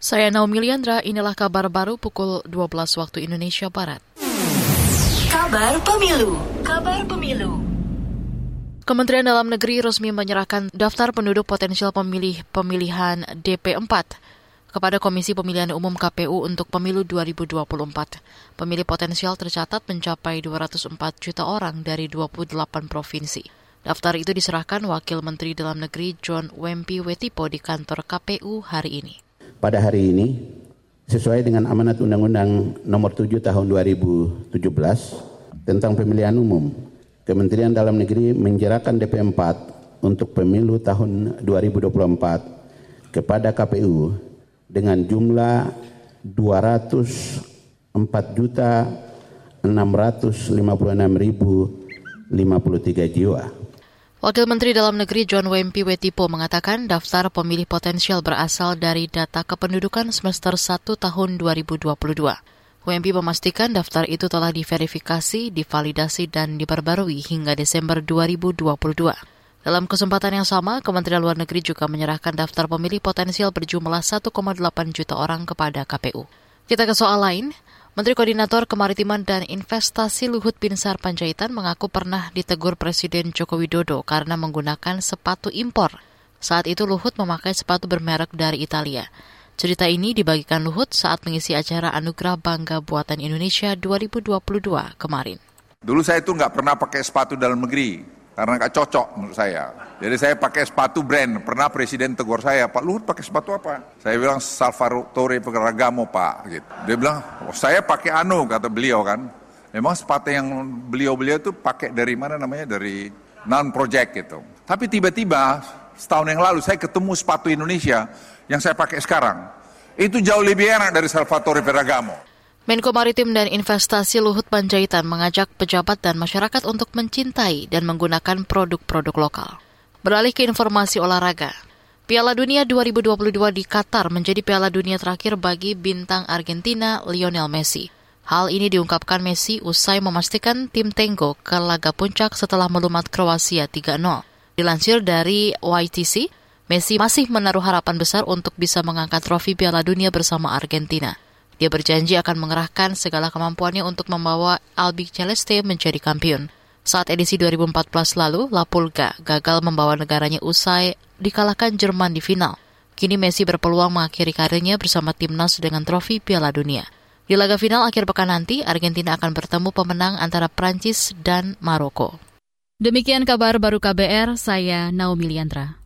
Saya Naomi Liandra, inilah kabar baru pukul 12 waktu Indonesia Barat. Kabar Pemilu. Kabar Pemilu. Kementerian Dalam Negeri resmi menyerahkan daftar penduduk potensial pemilih pemilihan DP4 kepada Komisi Pemilihan Umum KPU untuk pemilu 2024. Pemilih potensial tercatat mencapai 204 juta orang dari 28 provinsi. Daftar itu diserahkan Wakil Menteri Dalam Negeri John Wempi Wetipo di kantor KPU hari ini pada hari ini sesuai dengan amanat Undang-Undang Nomor 7 Tahun 2017 tentang pemilihan umum, Kementerian Dalam Negeri menjerahkan DP4 untuk pemilu tahun 2024 kepada KPU dengan jumlah 204 juta 656.053 jiwa. Wakil Menteri Dalam Negeri John Wempi Wetipo mengatakan daftar pemilih potensial berasal dari data kependudukan semester 1 tahun 2022. Wempi memastikan daftar itu telah diverifikasi, divalidasi, dan diperbarui hingga Desember 2022. Dalam kesempatan yang sama, Kementerian Luar Negeri juga menyerahkan daftar pemilih potensial berjumlah 1,8 juta orang kepada KPU. Kita ke soal lain, Menteri Koordinator Kemaritiman dan Investasi Luhut Binsar Panjaitan mengaku pernah ditegur Presiden Joko Widodo karena menggunakan sepatu impor. Saat itu Luhut memakai sepatu bermerek dari Italia. Cerita ini dibagikan Luhut saat mengisi acara Anugerah Bangga Buatan Indonesia 2022 kemarin. Dulu saya itu nggak pernah pakai sepatu dalam negeri, karena nggak cocok menurut saya. Jadi saya pakai sepatu brand. Pernah presiden tegur saya, Pak Luhut pakai sepatu apa? Saya bilang Salvatore Ferragamo Pak. Gitu. Dia bilang, oh, saya pakai Anu kata beliau kan. Memang sepatu yang beliau-beliau itu pakai dari mana namanya dari non project gitu. Tapi tiba-tiba setahun yang lalu saya ketemu sepatu Indonesia yang saya pakai sekarang. Itu jauh lebih enak dari Salvatore Ferragamo. Menko Maritim dan Investasi Luhut Panjaitan mengajak pejabat dan masyarakat untuk mencintai dan menggunakan produk-produk lokal. Beralih ke informasi olahraga. Piala Dunia 2022 di Qatar menjadi Piala Dunia terakhir bagi bintang Argentina Lionel Messi. Hal ini diungkapkan Messi usai memastikan tim Tenggo ke laga puncak setelah melumat Kroasia 3-0. Dilansir dari YTC, Messi masih menaruh harapan besar untuk bisa mengangkat trofi Piala Dunia bersama Argentina. Dia berjanji akan mengerahkan segala kemampuannya untuk membawa Albi Celeste menjadi kampion. Saat edisi 2014 lalu, La Pulga gagal membawa negaranya usai dikalahkan Jerman di final. Kini Messi berpeluang mengakhiri karirnya bersama timnas dengan trofi Piala Dunia. Di laga final akhir pekan nanti, Argentina akan bertemu pemenang antara Prancis dan Maroko. Demikian kabar baru KBR, saya Naomi Liandra.